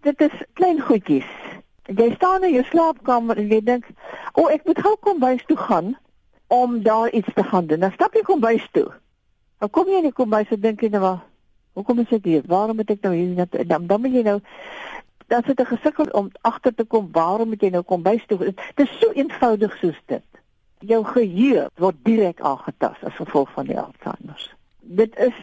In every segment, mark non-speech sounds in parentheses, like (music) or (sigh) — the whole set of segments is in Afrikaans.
Dit is klein goedjies. Jy staan in jou slaapkamer en jy dink, "O, oh, ek moet gou kom bys toe gaan om daar iets te gaan doen." Dan stap jy kom bys toe. Dan kom jy in die kombuis en dink jy nou, "Hoekom is ek hier? Waarom moet ek nou hier dan dan moet jy nou dan sit 'n gesukkel om agter te kom waarom moet jy nou kom bys toe? Dit is so eenvoudig soos dit. Jou geheue word direk aangetast as gevolg van die Alzheimer. Dit is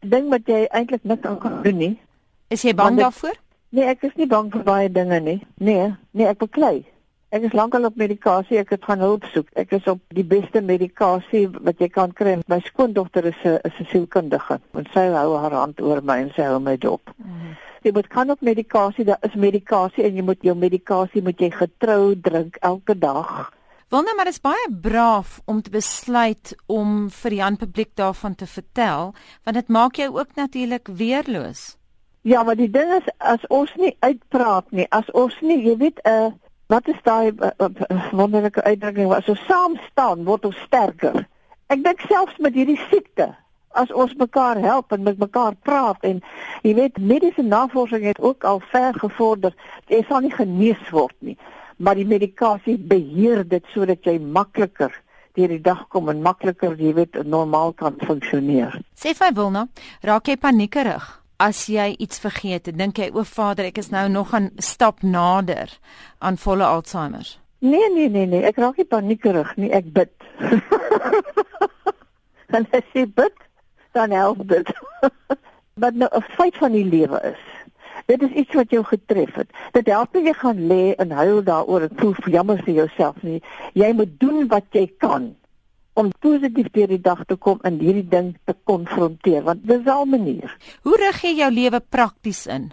ding wat jy eintlik niks aan kan doen nie. Is jy bang dit, daarvoor? Nee, ek is nie bang vir baie dinge nie. Nee, nee, ek beklei. Ek is lankal op medikasie, ek het gaan hulp soek. Ek is op die beste medikasie wat jy kan kry. My skoondogter is 'n is 'n sielkundige. En sy hou haar hand oor my en sy hou my dop. Mm. Jy moet kan op medikasie, daar is medikasie en jy moet jou medikasie moet jy getrou drink elke dag. Nou, maar is baie braaf om te besluit om vir Jan publiek daarvan te vertel, want dit maak jou ook natuurlik weerloos. Ja, maar die ding is as ons nie uitpraat nie, as ons nie, jy weet, 'n uh, eh, wat is daai uh, uh, wonderlike uitdrukking wat so saam staan word ons sterker. Ek dink selfs met hierdie siekte as ons mekaar help en met mekaar praat en jy weet mediese navorsing het ook al ver gevorder. Jy sal nie genees word nie, maar die medikasie beheer dit sodat jy makliker deur die dag kom en makliker, jy weet, normaal kan funksioneer. Sê vir Wilna, raak jy paniekerig? As jy iets vergeet, dink jy o Vader, ek is nou nog 'n stap nader aan volle Alzheimer. Nee, nee, nee, nee, ek raak nie paniekerig nie, ek bid. (laughs) dan as jy bid, dan help dit. (laughs) Maar nou 'n feit van die lewe is. Dit is iets wat jou getref het. Dit help nie jy gaan lê en huil daaroor en voel jammer vir jouself nie. Jy moet doen wat jy kan om positief deur die dag te kom en hierdie ding te konfronteer want dis al 'n manier. Hoe rig jy jou lewe prakties in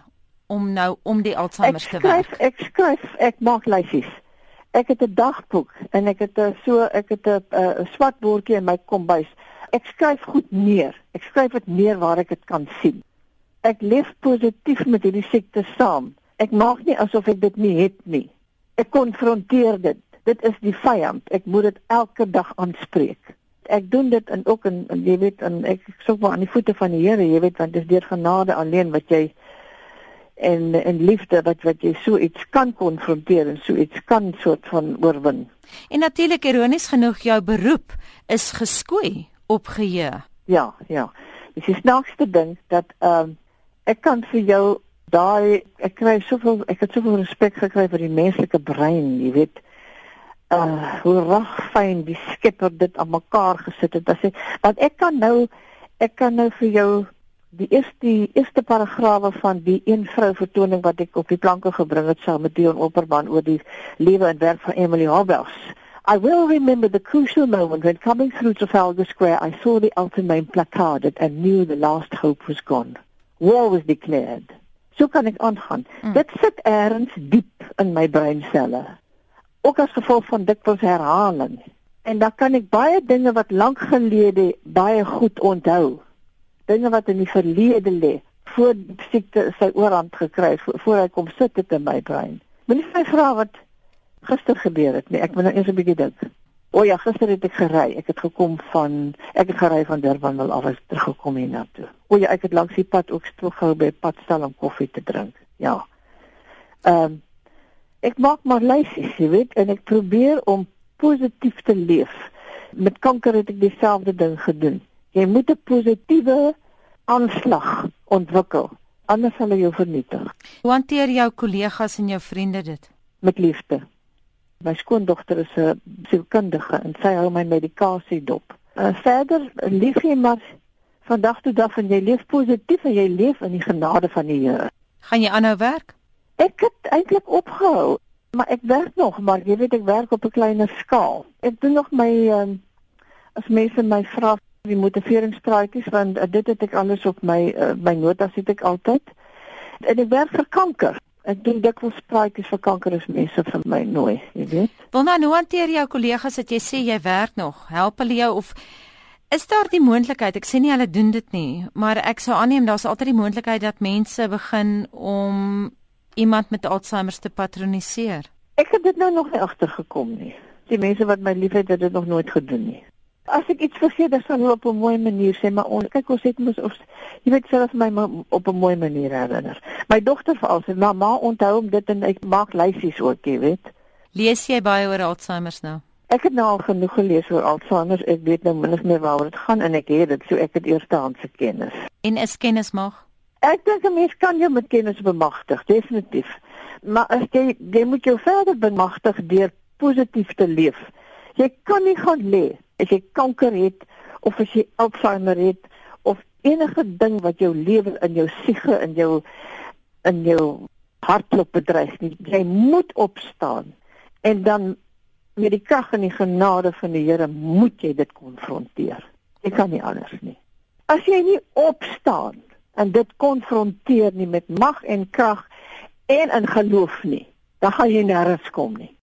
om nou om die Alzheimer te werk? Ek skryf ek skryf ek maak lysies. Ek het 'n dagboek en ek het 'n so ek het 'n 'n swart bordjie in my kombuis. Ek skryf goed neer. Ek skryf dit neer waar ek dit kan sien. Ek leef positief met hierdie siekte saam. Ek maak nie asof ek dit nie het nie. Ek konfronteer dit dit is die vyand. Ek moet dit elke dag aanspreek. Ek doen dit en ook en, en jy weet en ek soek maar aan die voete van die Here, jy weet want dit is deur genade alleen wat jy en en liefde wat wat jy so iets kan konfronteer en so iets kan soort van oorwin. En natuurlik ironies genoeg jou beroep is geskoei op geheue. Ja, ja. Dis die snaakste ding dat ehm um, ek kan vir jou daai ek kry soveel ek het soveel respek gekry vir die menslike brein, jy weet uh hoe reg fyn die skepper dit aan mekaar gesit het. As ek want ek kan nou ek kan nou vir jou die eerste die eerste paragrawe van die een vrou vertoning wat ek op die planke gebring het saam met Dion Opperman oor die lewe en werk van Emily Hobbs. I will remember the crucial moment when coming through Trafalgar Square I saw the ultimate placarded and knew the last hope was gone. War was declared. So kan ek aangaan. Mm. Dit sit ergens diep in my breinselle ook as gevolg van dikwels herhaling. En dan kan ek baie dinge wat lank gelede baie goed onthou. Dinge wat in die verlede lê voor siekte sy oorhand gekry het voor hy kom sit dit in my brein. Moenie my vra wat gister gebeur het nie. Ek moet nou eers 'n bietjie dink. O ja, gister het ek gery. Ek het gekom van ek het gery van Durban wel af as teruggekom hier na toe. O ja, ek het langs die pad ook stil gehou by padstal om koffie te drink. Ja. Ehm um, ek maak maar lysies, jy weet, en ek probeer om positief te leef. Met kanker het ek dieselfde ding gedoen. Jy moet 'n positiewe aanslag ontwikkel, anders sal jy jou vernietig. Hoe hanteer jou kollegas en jou vriende dit? Met liefde. My skoondogter is 'n sielkundige en sy hou my medikasie dop. Uh, verder lief jy maar van dag tot dag en jy leef positief en jy leef in die genade van die Here. Gaan jy aanhou werk? Ek het eintlik opgehou, maar ek werk nog, maar jy weet ek werk op 'n kleiner skaal. Ek doen nog my um, as mense my vra die motiveringspraatjies want uh, dit het ek alles op my uh, my notas het ek altyd. En ek werk vir kanker. Ek doen dikwels praatjies vir kanker as mense vir my nooi, jy weet. Wil nou hoe hanteer jou kollegas dat jy sê jy werk nog? Help hulle jou of Is daar die moontlikheid, ek sê nie hulle doen dit nie, maar ek sou aanneem daar's altyd die moontlikheid dat mense begin om iemand met Alzheimer te patroniseer? Ek het dit nou nog nie agtergekom nie. Die mense wat my liefhet het dit nog nooit gedoen nie. As ek iets vergeet, dan sal hulle op 'n mooi manier sê, maar ons kyk ons het mos ons jy weet self my op 'n mooi manier herinner. My dogter veral sê, "Mamma, onthou om dit en ek maak lysies ook, jy weet." Lees jy baie oor Alzheimer nou? Ek het nou al genoeg gelees oor Alzheimer. Ek weet nou min of meer waaroor dit gaan en ek het dit so ek het eerstehandse kennis. En is kennis mag? Ek dink 'n mens kan jou met kennis bemagtig, definitief. Maar as jy jy moet jou verder bemagtig deur positief te leef. Jy kan nie gaan lê as jy kanker het of as jy Alzheimer het of enige ding wat jou lewe in jou siege in jou in jou hartklop bedreig nie. Jy moet opstaan en dan met die krag en die genade van die Here moet jy dit konfronteer. Jy kan nie anders nie. As jy nie opstaan en dit konfronteer nie met mag en krag en in geloof nie, dan gaan jy nêrens kom nie.